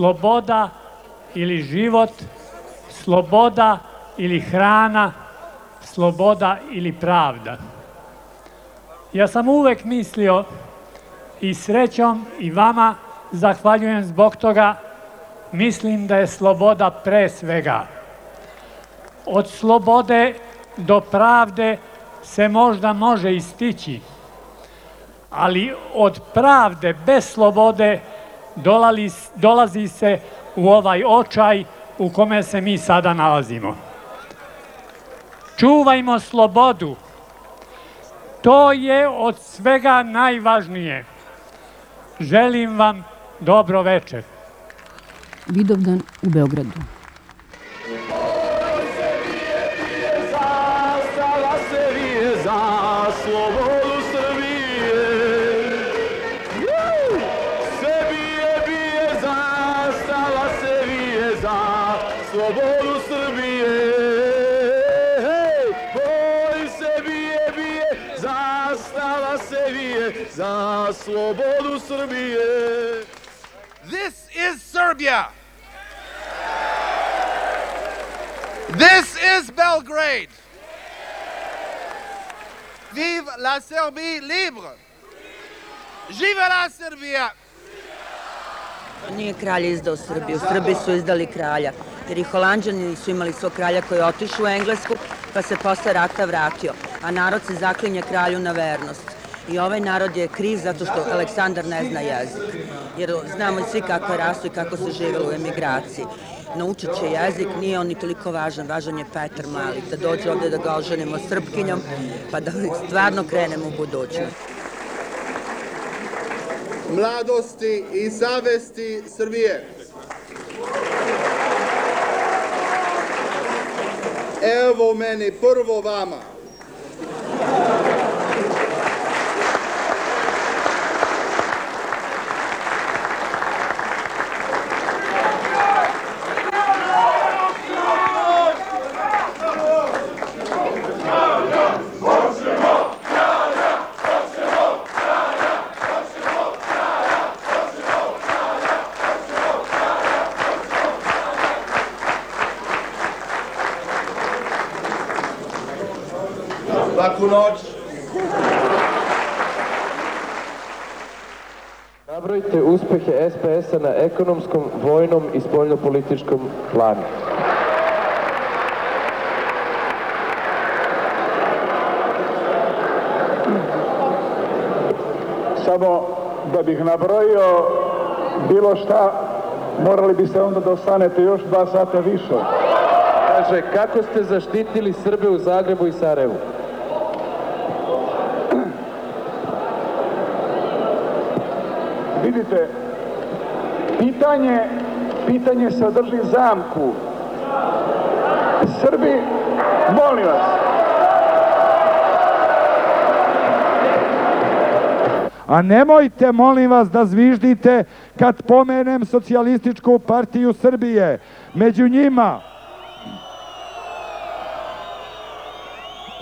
sloboda ili život, sloboda ili hrana, sloboda ili pravda. Ja sam uvek mislio i srećom i vama zahvaljujem zbog toga, mislim da je sloboda pre svega. Od slobode do pravde se možda može istići, ali od pravde bez slobode dolali, dolazi se u ovaj očaj u kome se mi sada nalazimo. Čuvajmo slobodu. To je od svega najvažnije. Želim vam dobro večer. Vidovdan u Beogradu. za slobodu Srbije. This is Serbia. This is Belgrade. Vive la Serbie libre. Živa la Srbija. Nije kralj izdao Srbiju, Srbi su izdali kralja, jer i holandžani su imali svog kralja koji je otišao u Englesku, pa se posle rata vratio, a narod se zaklinje kralju na vernost. I ovaj narod je kriv zato što Aleksandar ne zna jezik. Jer znamo svi kako je rastu i kako se živelo u emigraciji. Naučit će jezik, nije on ni toliko važan, važan je Petar Malik, da dođe ovde da ga oženimo srpkinjom, pa da stvarno krenemo u budućnost. Mladosti i savesti Srbije. Evo meni prvo vama. Nabrojite uspehe SPS-a na ekonomskom, vojnom i spoljnopolitičkom planu. Samo da bih nabrojio bilo šta, morali biste onda da ostanete još dva sata više. Kaže, kako ste zaštitili Srbe u Zagrebu i Sarajevu? Vidite, pitanje, pitanje sadrži zamku. Srbi, molim vas, A nemojte, molim vas, da zviždite kad pomenem socijalističku partiju Srbije. Među njima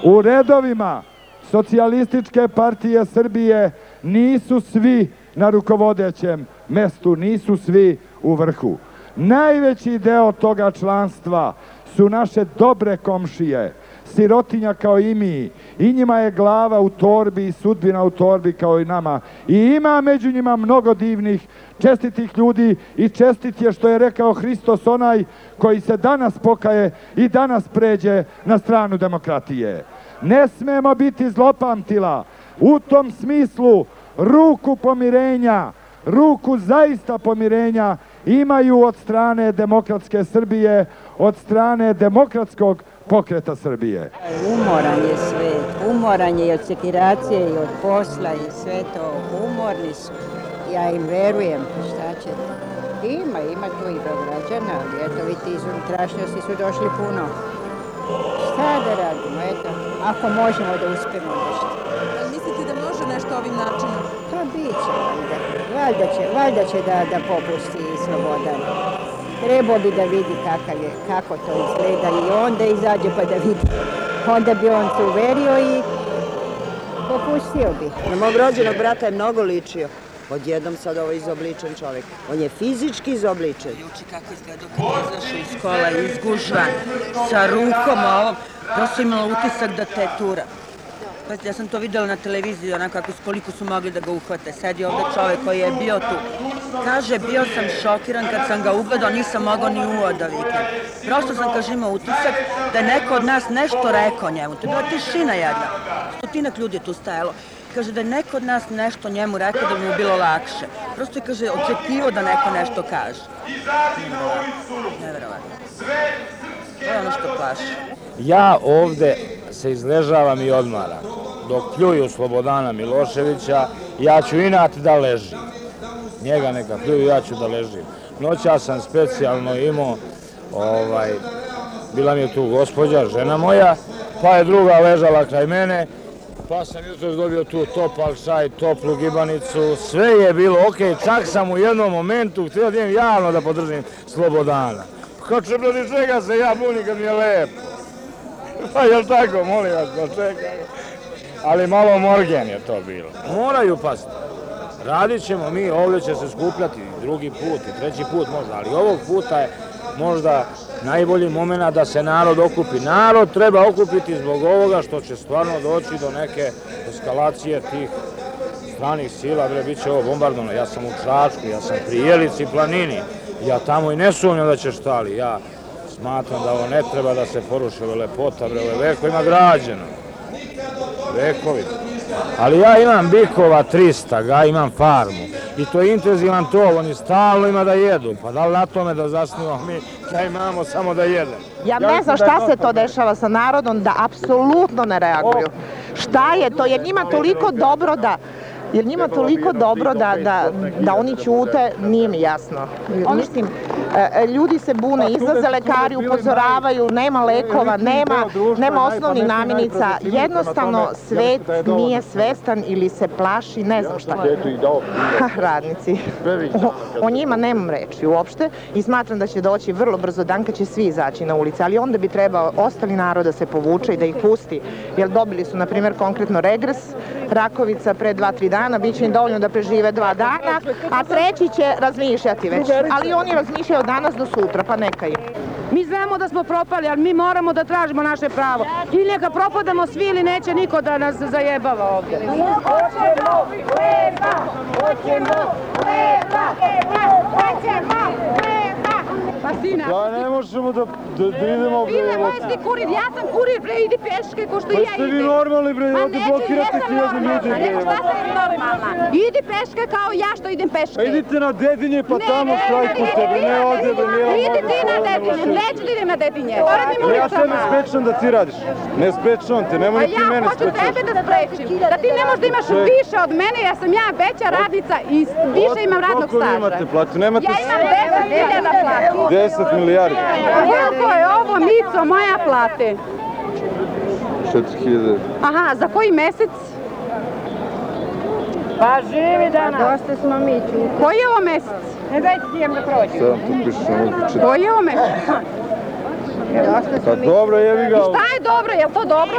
u redovima socijalističke partije Srbije nisu svi na rukovodećem mestu, nisu svi u vrhu. Najveći deo toga članstva su naše dobre komšije, sirotinja kao i mi. I njima je glava u torbi i sudbina u torbi kao i nama. I ima među njima mnogo divnih, čestitih ljudi i čestit je što je rekao Hristos onaj koji se danas pokaje i danas pređe na stranu demokratije. Ne smemo biti zlopamtila. U tom smislu ruku pomirenja, ruku zaista pomirenja imaju od strane demokratske Srbije, od strane demokratskog pokreta Srbije. Umoran je svet, umoran je i od sekiracije i od posla i sve to, umorni su. Ja im verujem, šta će Ima, ima tu i Beograđana, ali eto, vi ti iz unutrašnjosti su došli puno. Šta da radimo, eto, ako možemo da uspemo nešto. Mislite da može nešto ovim načinom? Pa bit će, valjda. Valjda će, valjda će da, da popusti Slobodan. Trebao bi da vidi kakav je, kako to izgleda i onda izađe pa da vidi. Onda bi on se uverio i popustio bi. Na mog rođenog brata je mnogo ličio. Odjednom sad ovo izobličen čovjek. On je fizički izobličen. Juči kako izgledao kad je izašao iz kola, izgužvan, sa rukom ovom. Prosto imala utisak da te tura. Pa ja sam to videla na televiziji, onako kako, koliko su mogli da ga uhvate. Sedi ovde čovek koji je bio tu. Kaže, bio sam šokiran kad sam ga ugledao, nisam mogao ni uo da viknem. Prosto sam, kaže, imao utisak da je neko od nas nešto rekao njemu. To je bila tišina jedna. Stotinak ljudi je tu stajalo. Kaže da je neko od nas nešto njemu rekao da bi mu bilo lakše. Prosto je, kaže, očekivao da neko nešto kaže. Neverovatno. To je ono što plaši. Ja ovde se izležavam i odmaram. Dok pljuju Slobodana Miloševića, ja ću inat da ležim. Njega neka pljuju, ja ću da ležim. Noća sam specijalno imao, ovaj, bila mi je tu gospođa, žena moja, pa je druga ležala kraj mene, pa sam jutro dobio tu topal šaj, toplu gibanicu, sve je bilo okej, čak sam u jednom momentu htio da idem javno da podržim Slobodana. Kao će protiv čega se ja bunim kad mi je lepo? Pa jel tako, molim vas, pa čekaj. Ali malo morgen je to bilo. Moraju pasti. Radit ćemo mi, ovdje će se skupljati drugi put i treći put možda, ali ovog puta je možda najbolji moment da se narod okupi. Narod treba okupiti zbog ovoga što će stvarno doći do neke eskalacije tih stranih sila, bre, bit će ovo bombardovano. Ja sam u Čačku, ja sam pri Jelici planini, ja tamo i ne sumnjam da će šta, ali ja smatram da ovo ne treba da se poruši, ovo je lepota, bre, ovo je vekovima građeno. Vekovi. Ali ja imam bikova 300, ga imam farmu. I to je intenzivan tov, oni stalno ima da jedu. Pa da li na tome da zasnivamo mi da imamo samo da jedemo? Ja ne znam šta se to dešava sa narodom da apsolutno ne reaguju. Šta je to? Jer njima toliko dobro da jer njima toliko dobro da, da, da oni ćute, nije mi jasno. Mislim, e, e, ljudi se bune, izlaze lekari, upozoravaju, nema lekova, nema, nema osnovnih namirnica. Jednostavno, svet nije svestan ili se plaši, ne znam šta. Ha, radnici. O, o njima nemam reči uopšte i smatram da će doći vrlo brzo dan kad će svi izaći na ulice, ali onda bi trebao ostali narod da se povuče i da ih pusti, jer dobili su, na primjer, konkretno regres, Rakovica pre dva, tri dana, bit će im dovoljno da prežive dva dana, a treći će razmišljati već, ali oni razmišljaju od danas do sutra, pa neka im. Mi znamo da smo propali, ali mi moramo da tražimo naše pravo. Ili neka propadamo svi ili neće niko da nas zajebava ovde. Hoćemo hleba, hoćemo hleba, hoćemo hleba. Pa sina, Pa ne možemo da, da, da idemo bre. Bile moj si kurir, ja sam kurir, bre, idi peške ko što Pa i ja ste vi idem. normalni bre, Pa ovdje neću, blokirate hiljadu ljudi bre. nego šta sam normalna. Idi peške kao ja što idem peške. Pa idite na Dedinje pa tamo štrajkujte bre, ne ovdje bre, nije vam Idi ovdje ti na Dedinje, neću da idem na Dedinje. Ja ne sprečam da ti radiš. Ne sprečam te, nemoj Pa ni ti ja mene hoću sprečaš. tebe da sprečim, da ti ne možeš da imaš više od mene, ja sam ja veća radnica i više imam radnog Koliko vi staža. imate platu? Nemate Ja imam 10.000 platu. 10 milijardi. Koliko je ovo, Mico, moja plate? 4000. Aha, za koji mesec? Pa živi danas. Dosta smo mi tu. Koji je ovo mesec? Ne dajte ti jem da prođem. Sad tu piše ovdje Koji je ovo mesec? Pa dobro, jevi ga. Šta je dobro? Je li to dobro?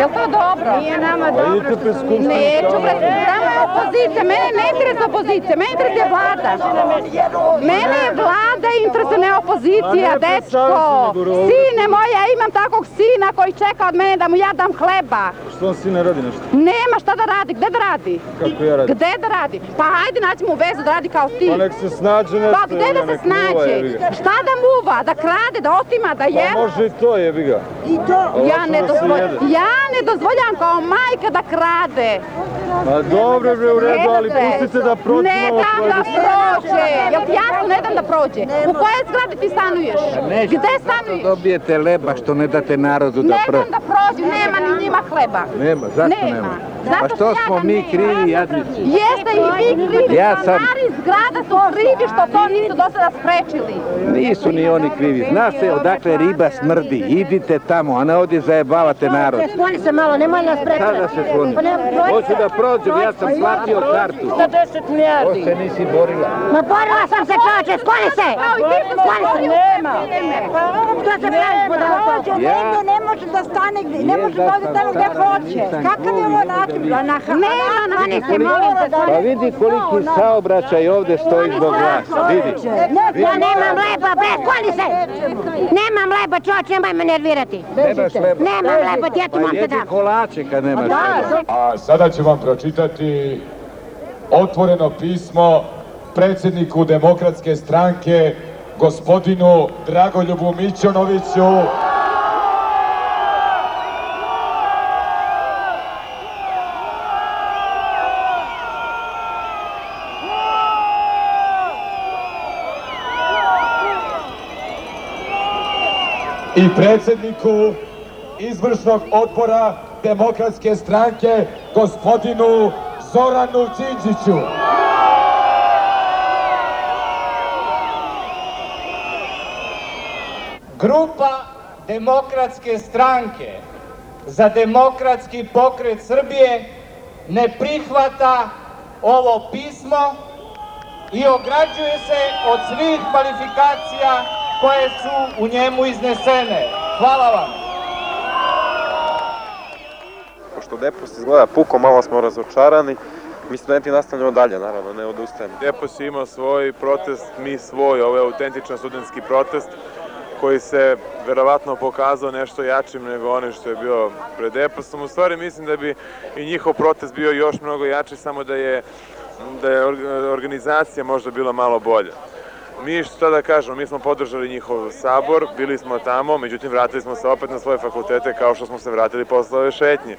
Je li to dobro? Nije nama Pa dobro. idite pred skupštinu. Neću, bre, tamo je opozicija, mene ne interesuje opozicija, mene interesuje vlada. Mene je vlada interesuje, ne opozicija, pred dečko. Sine moje, ja imam takvog sina koji čeka od mene da mu ja dam hleba. Što on sin ne radi nešto? Nema šta da radi, gde da radi? Kako ja radim? Gde da radi? Pa hajde naći mu vezu da radi kao ti. Pa nek se snađe nešto. Pa gde da se snađe? Šta da muva? Da krade, da otima, da Pa jeba? može i to, jebi ga. I to? Ja ne, da jede. ja ne dozvoljam kao majka da krade. Pa dobro bre, u redu, ali Ne, pustite da prođe Ne dam da prođe. Jel ti jasno ne dam da prođe? U kojoj zgradi ti stanuješ? Gde stanuješ? Dobijete leba što ne date narodu da Ne pr... dam da prođe, nema ni njima hleba. Nema, zašto Nema. Pa što ja smo mi krivi jadnici? Jeste i vi krivi, Ja sam- stanari zgrada su krivi što to nisu do sada sprečili. Nisu ni oni krivi. Zna se odakle riba smrdi. Idite tamo, a ne ovdje zajebavate narod. Skloni se malo, nemoj nas prečati. Sada se skloni. Pa ne. Hoću da prođem, ja sam platio kartu. Za 10 milijardi. Ko se nisi borila? Ma borila sam se čoče, skloni se! Skloni se! Nema! Što se praviš budalasto? Negde ne može da stane, gde- ne može da ode tamo gde hoće. Kakav je ovo način? Na, na, Nema, skloni se, molim te, Pa vidi koliki saobraćaj ovde stoji zbog vas. Vidi. Ja nemam leba, bre, skloni se! Nemam leba, čoče, nemoj me nervirati. Nemaš leba. Nemam leba, ja ti Pa moram da jedi dam. kolače kad nemaš leba. A sada ću vam pročitati otvoreno pismo predsjedniku Demokratske stranke, gospodinu Dragoljubu Mićonoviću. I predsjedniku izvršnog odbora Demokratske stranke, gospodinu Zoranu Đinđiću. Grupa Demokratske stranke za demokratski pokret Srbije ne prihvata ovo pismo i ograđuje se od svih kvalifikacija koje su u njemu iznesene. Hvala vam. Pošto Depos izgleda puko, malo smo razočarani. Mi studenti nastavljamo dalje, naravno, ne odustajemo. Depos je imao svoj protest, mi svoj, ovo je autentičan studentski protest koji se verovatno pokazao nešto jačim nego onaj što je bio pred Deposom. U stvari mislim da bi i njihov protest bio još mnogo jači, samo da je, da je or- organizacija možda bila malo bolja. Mi što da kažemo, mi smo podržali njihov sabor, bili smo tamo, međutim vratili smo se opet na svoje fakultete kao što smo se vratili posle ove šetnje.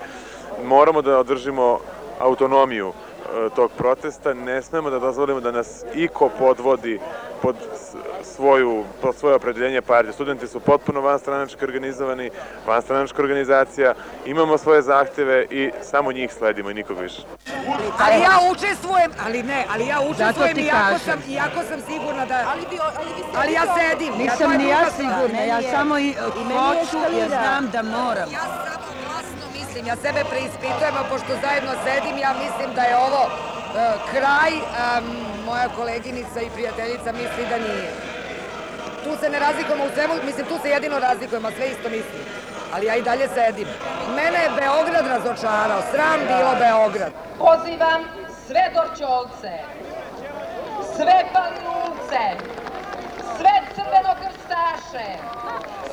Moramo da održimo autonomiju tog protesta, ne smemo da dozvolimo da nas iko podvodi pod svoju, pod svoje opredeljenje partije. Studenti su potpuno vanstranački organizovani, vanstranačka organizacija, imamo svoje zahteve i samo njih sledimo i nikog više. Ali ja učestvujem, ali ne, ali ja učestvujem ti iako kažem. sam, iako sam sigurna da... Ali, vi, ali, vi ali ja sedim. Nisam je ni ja sigurna, ja samo i i hoću jer znam da moram. Ja glasno mislim, ja sebe preispitujem, a pošto zajedno sedim, ja mislim da je ovo e, kraj, a moja koleginica i prijateljica misli da nije. Tu se ne razlikujemo u svemu, mislim tu se jedino razlikujemo, a sve isto mislim. Ali ja i dalje sedim. Mene je Beograd razočarao, sram bilo Beograd. Pozivam sve Dorćolce, sve Palilulce, sve crvenokrstaše,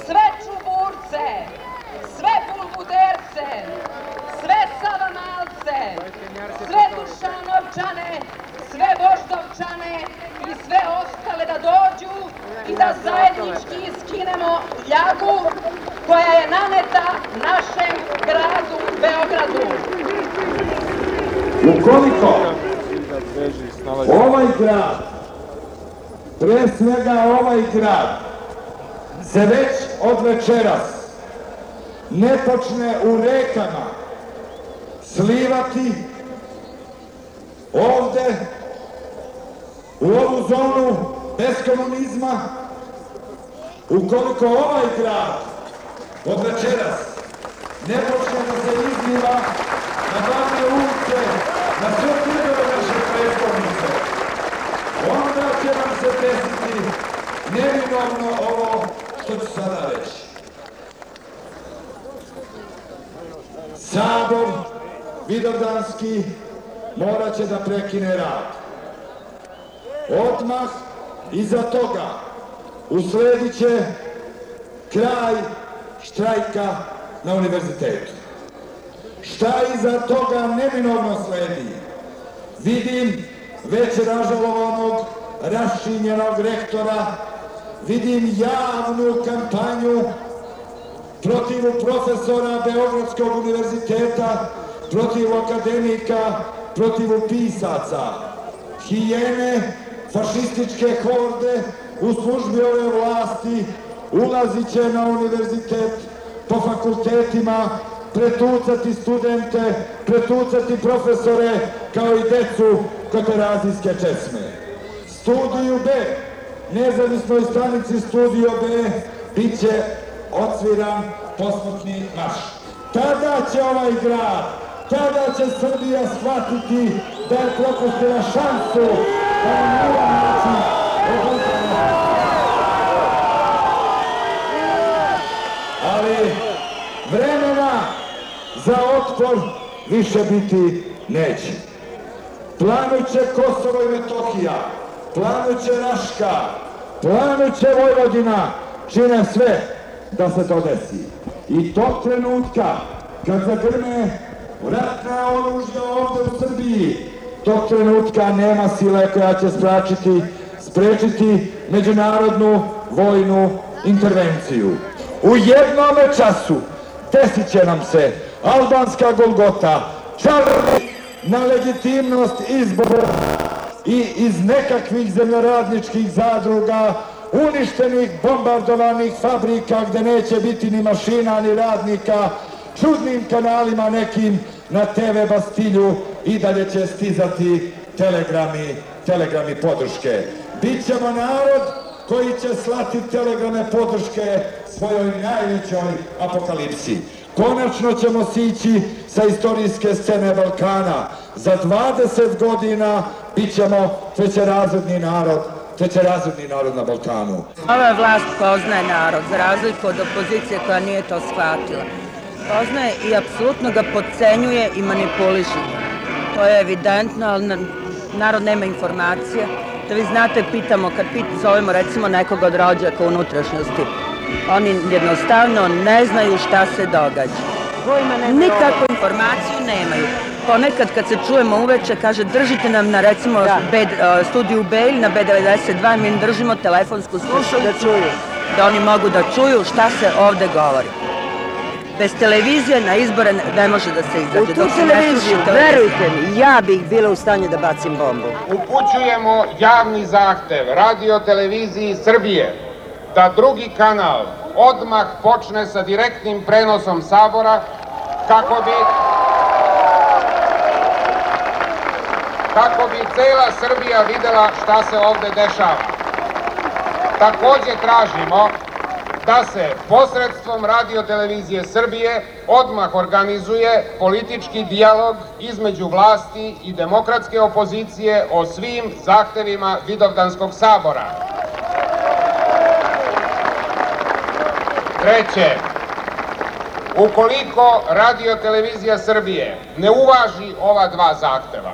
sve čuburce, sve bulbuderce, sve savamalce, sve dušanovčane, sve voždovčane i sve ostale da dođu i da zajednički skinemo ljagu koja je naneta našem gradu Beogradu. Ukoliko ovaj grad, pre svega ovaj grad, se već od večeras ne počne u rekama slivati ovde u ovu zonu bez komunizma, ukoliko ovaj grad od večeras ne počne da se izliva na glavne ulice, na sve trgove naše predstavnice, onda će vam se desiti neminovno ovo što ću sada reći. Sabor Vidovdanski morat će da prekine rad. Odmah iza toga usledit će kraj štrajka na univerzitetu. Šta iza toga neminovno sledi? Vidim već ražalovanog, rašinjenog rektora, vidim javnu kampanju protiv profesora Beogradskog univerziteta, protiv akademika, protiv pisaca. Hijene, fašističke horde u službi ove vlasti ulazit će na univerzitet po fakultetima, pretucati studente, pretucati profesore, kao i decu kod terazijske česme. Studiju B, nezavisnoj stanici Studio B, bit će odsviran posmrtni marš. Tada će ovaj grad, tada će Srbija shvatiti da je propustila šansu Više biti neće. Planuće Kosovo i Metohija, planuće Raška, planuće Vojvodina, čine sve da se to desi. I tog trenutka kad zagrne ratna oružja ovde u Srbiji, tog trenutka nema sile koja će spračiti, sprečiti međunarodnu vojnu intervenciju. U jednom času desit će nam se albanska Golgota, čarni na legitimnost izbora i iz nekakvih zemljoradničkih zadruga, uništenih, bombardovanih fabrika gde neće biti ni mašina ni radnika, čudnim kanalima nekim na TV Bastilju i dalje će stizati telegrami, telegrami podrške. Bićemo narod koji će slati telegrame podrške svojoj najvećoj apokalipsi. Konačno ćemo sići sa istorijske scene Balkana. Za 20 godina bit ćemo trećerazredni narod, trećerazredni narod na Balkanu. Ova vlast poznaje narod, za razliku od opozicije koja nije to shvatila. Poznaje i apsolutno ga podcenjuje i manipuliše. To je evidentno, ali na- narod nema informacije. Da vi znate, pitamo, kad pit, zovemo recimo nekog od rođaka u unutrašnjosti, oni jednostavno ne znaju šta se događa. Nikakvu informaciju nemaju. Ponekad kad se čujemo uveče, kaže držite nam na recimo B, e, studiju Bejl na B92, mi im držimo telefonsku slušalicu. Da čuju. Da oni mogu da čuju šta se ovde govori. Bez televizije na izbore ne, može da se izađe. U tu televiziju, verujte mi, ja bih bila u stanju da bacim bombu. Upućujemo javni zahtev radio televiziji Srbije da drugi kanal odmah počne sa direktnim prenosom Sabora kako bi kako bi cela Srbija videla šta se ovde dešava. Takođe tražimo da se posredstvom radio televizije Srbije odmah organizuje politički dijalog između vlasti i demokratske opozicije o svim zahtevima Vidovdanskog sabora. Treće, ukoliko radio televizija Srbije ne uvaži ova dva zahteva,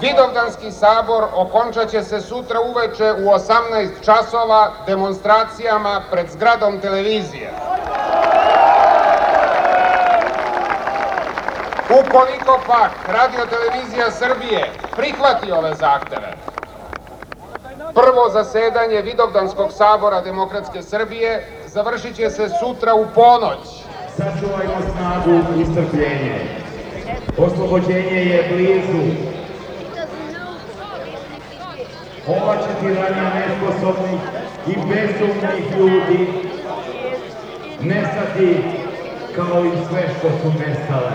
Vidovdanski sabor okončat će se sutra uveče u 18 časova demonstracijama pred zgradom televizije. Ukoliko pak radio televizija Srbije prihvati ove zahteve, prvo zasedanje Vidovdanskog sabora Demokratske Srbije završit će se sutra u ponoć. Sačuvajmo snagu i strpljenje. Oslobođenje je blizu. Tiranija nesposobnih i bezumnih ljudi nestati kao i sve što su nestale.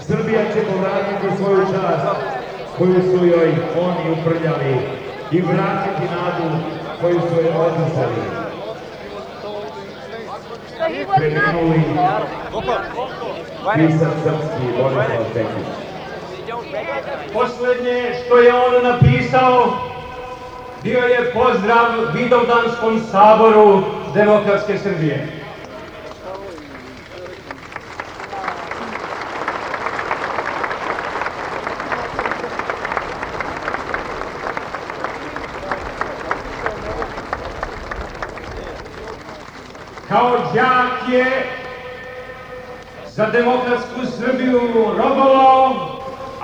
Srbija će povratiti svoju čast koju su joj oni uprljali i vratiti nadu koju su joj oduzeli. Preminuli pisac srpski Borislav Pekić. Poslednje što je on napisao bio je pozdrav Vidovdanskom saboru Demokratske Srbije. Kao đak je za demokratsku Srbiju robovao,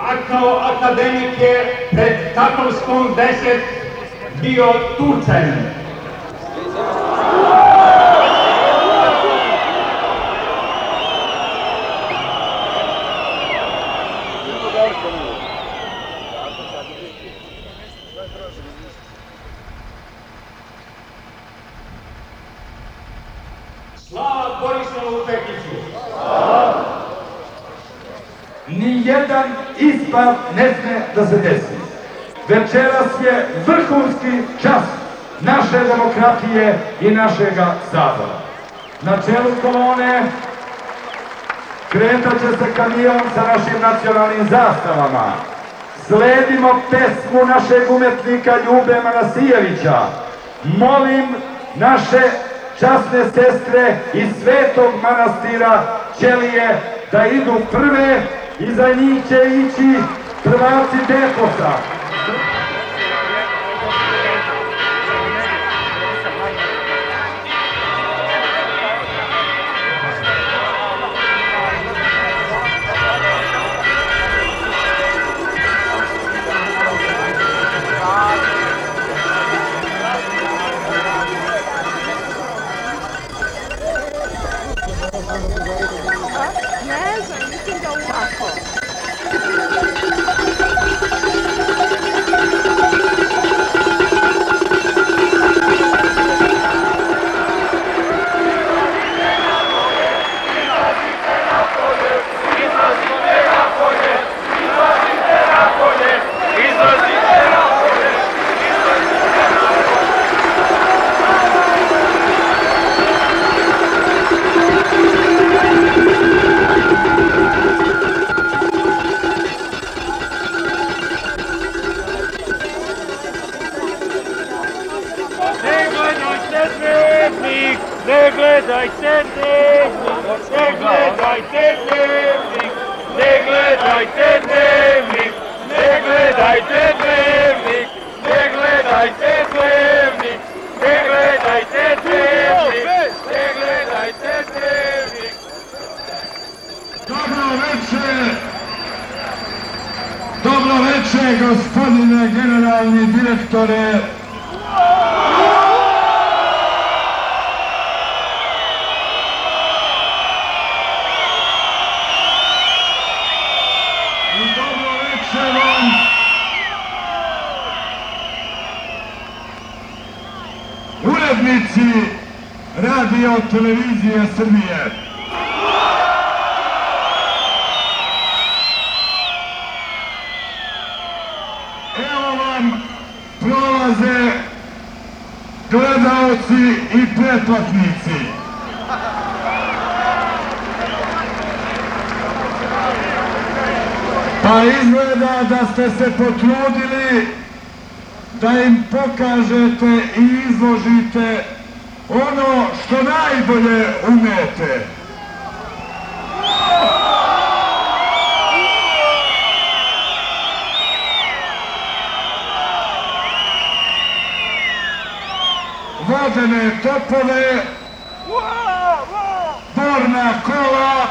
a kao akademik je pred Takovskom 10 bio tučen. Slava Borislavu Pekiću! Nijedan ispad ne sme da se desi. Večeras je vrhunski čas demokratije i našega sabora. Na čelu kolone kretat će se kamion sa našim nacionalnim zastavama. Sledimo pesmu našeg umetnika Ljube Manasijevića. Molim naše časne sestre iz Svetog manastira ćelije da idu prve i za njih će ići prvaci Deposa. Veče gospodine generalni direktore. I. Urednici radio televizije Srbije. Gledaoci i pretplatnici. Pa izgleda da ste se potrudili da im pokažete i izložite ono što najbolje umete. Vodene topove, borna kola,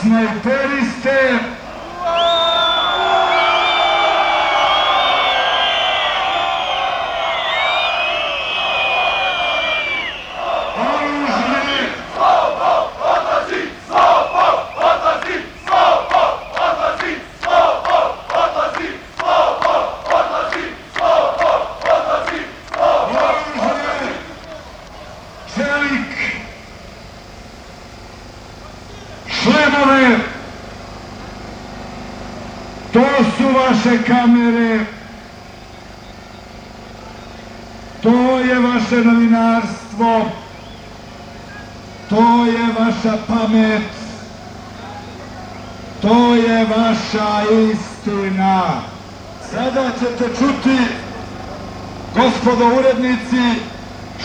snajperiste, vaše kamere, to je vaše novinarstvo, to je vaša pamet, to je vaša istina. Sada ćete čuti, gospodo urednici,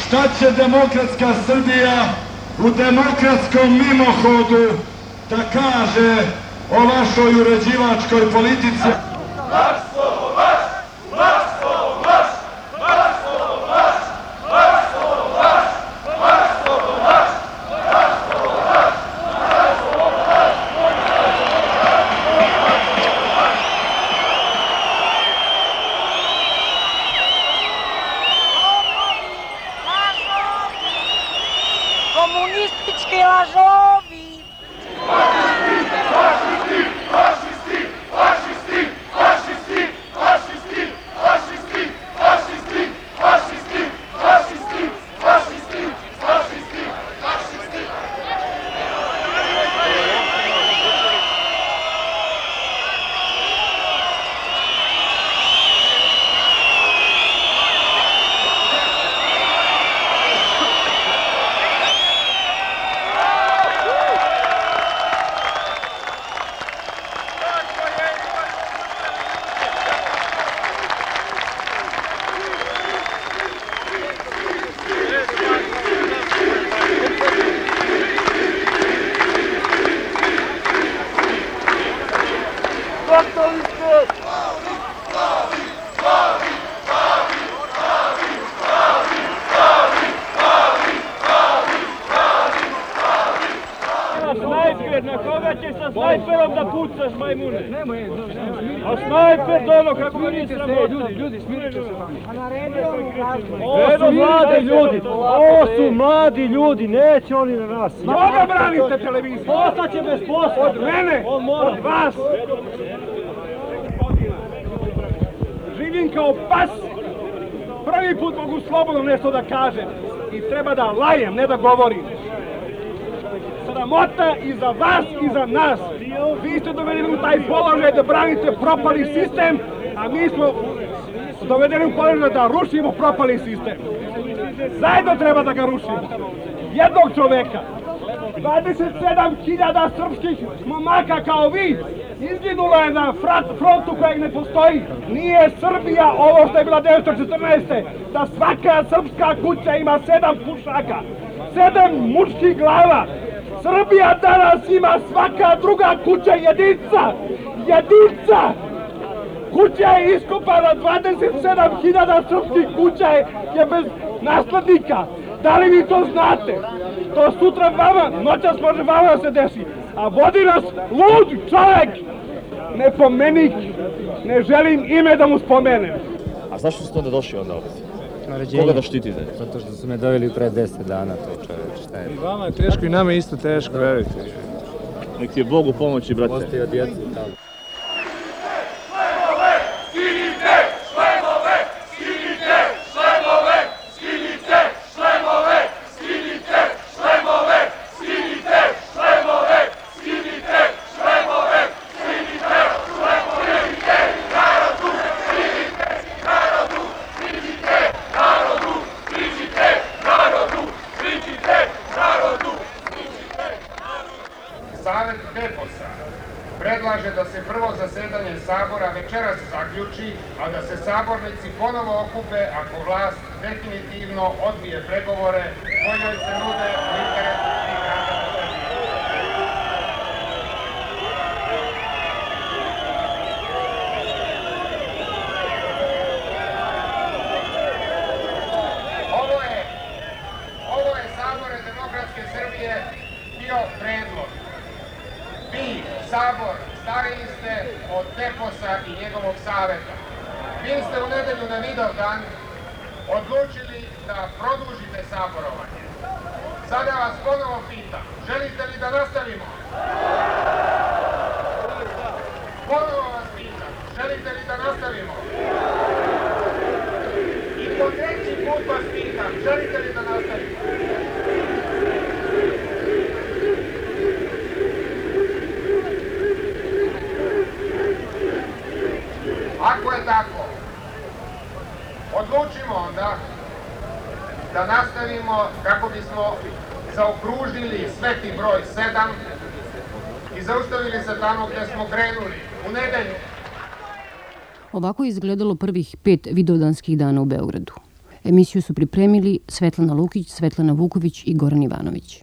šta će demokratska Srbija u demokratskom mimohodu da kaže o vašoj uređivačkoj politici. Zoveš majmune. Nemoj, A snajper dolo, kako ga nije sramota. Ljudi, ljudi, smirite se vami. Ovo su mladi ljudi, ovo su mladi ljudi, neće oni na nas. Koga branite televiziju? Ostaće bez posla. Od mene? Od vas? Živim kao pas. Prvi put mogu slobodno nešto da kažem. I treba da lajem, ne da govorim. Sramota i za vas i za nas. Vi ste dovedeni u taj položaj da branite propali sistem, a mi smo dovedeni u položaj da rušimo propali sistem. Zajedno treba da ga rušimo. Jednog čoveka. 27.000 srpskih momaka kao vi izginulo je na frontu kojeg ne postoji. Nije Srbija ovo što je bila 1914. Da svaka srpska kuća ima sedam pušaka, sedam muških glava. Srbija danas ima svaka druga kuća jedinca. Jedinca! Kuća je iskopana, 27.000 srpskih kuća je, je bez naslednika. Da li vi to znate? To sutra vama, noćas može vama da se desi. A vodi nas lud čovek, nepomenik, ne želim ime da mu spomenem. A zašto ste onda došli onda ovdje? Naređenje. Koga da štitite? Zato što su me doveli pre 10 dana, to čoveč, šta je? I vama je teško i nama je isto teško, verujte. Nek ti je Bog u pomoći, brate. Ostaje djecu tamo. Savet Deposa predlaže da se prvo zasedanje Sabora večeras zaključi, a da se sabornici ponovo okupe ako vlast definitivno odbije pregovore koje se nude u interesu svih građana Srbije. Ovo je, ovo je Sabore Demokratske Srbije bio predlog. Vi, Sabor, stariji ste od Teposa i njegovog saveta. Vi ste u nedelju na Vidovdan odlučili da produžite saborovanje. Sada vas ponovo pitam, želite li da nastavimo? Ponovo vas pitam, želite li da nastavimo? I po treći put vas pitam, želite li da nastavimo? Tako, odlučimo onda da nastavimo kako bismo zaokružili sveti broj 7 i zaustavili se tamo gdje smo krenuli, u nedelju. Ovako je izgledalo prvih pet vidovdanskih dana u Beogradu. Emisiju su pripremili Svetlana Lukić, Svetlana Vuković i Goran Ivanović.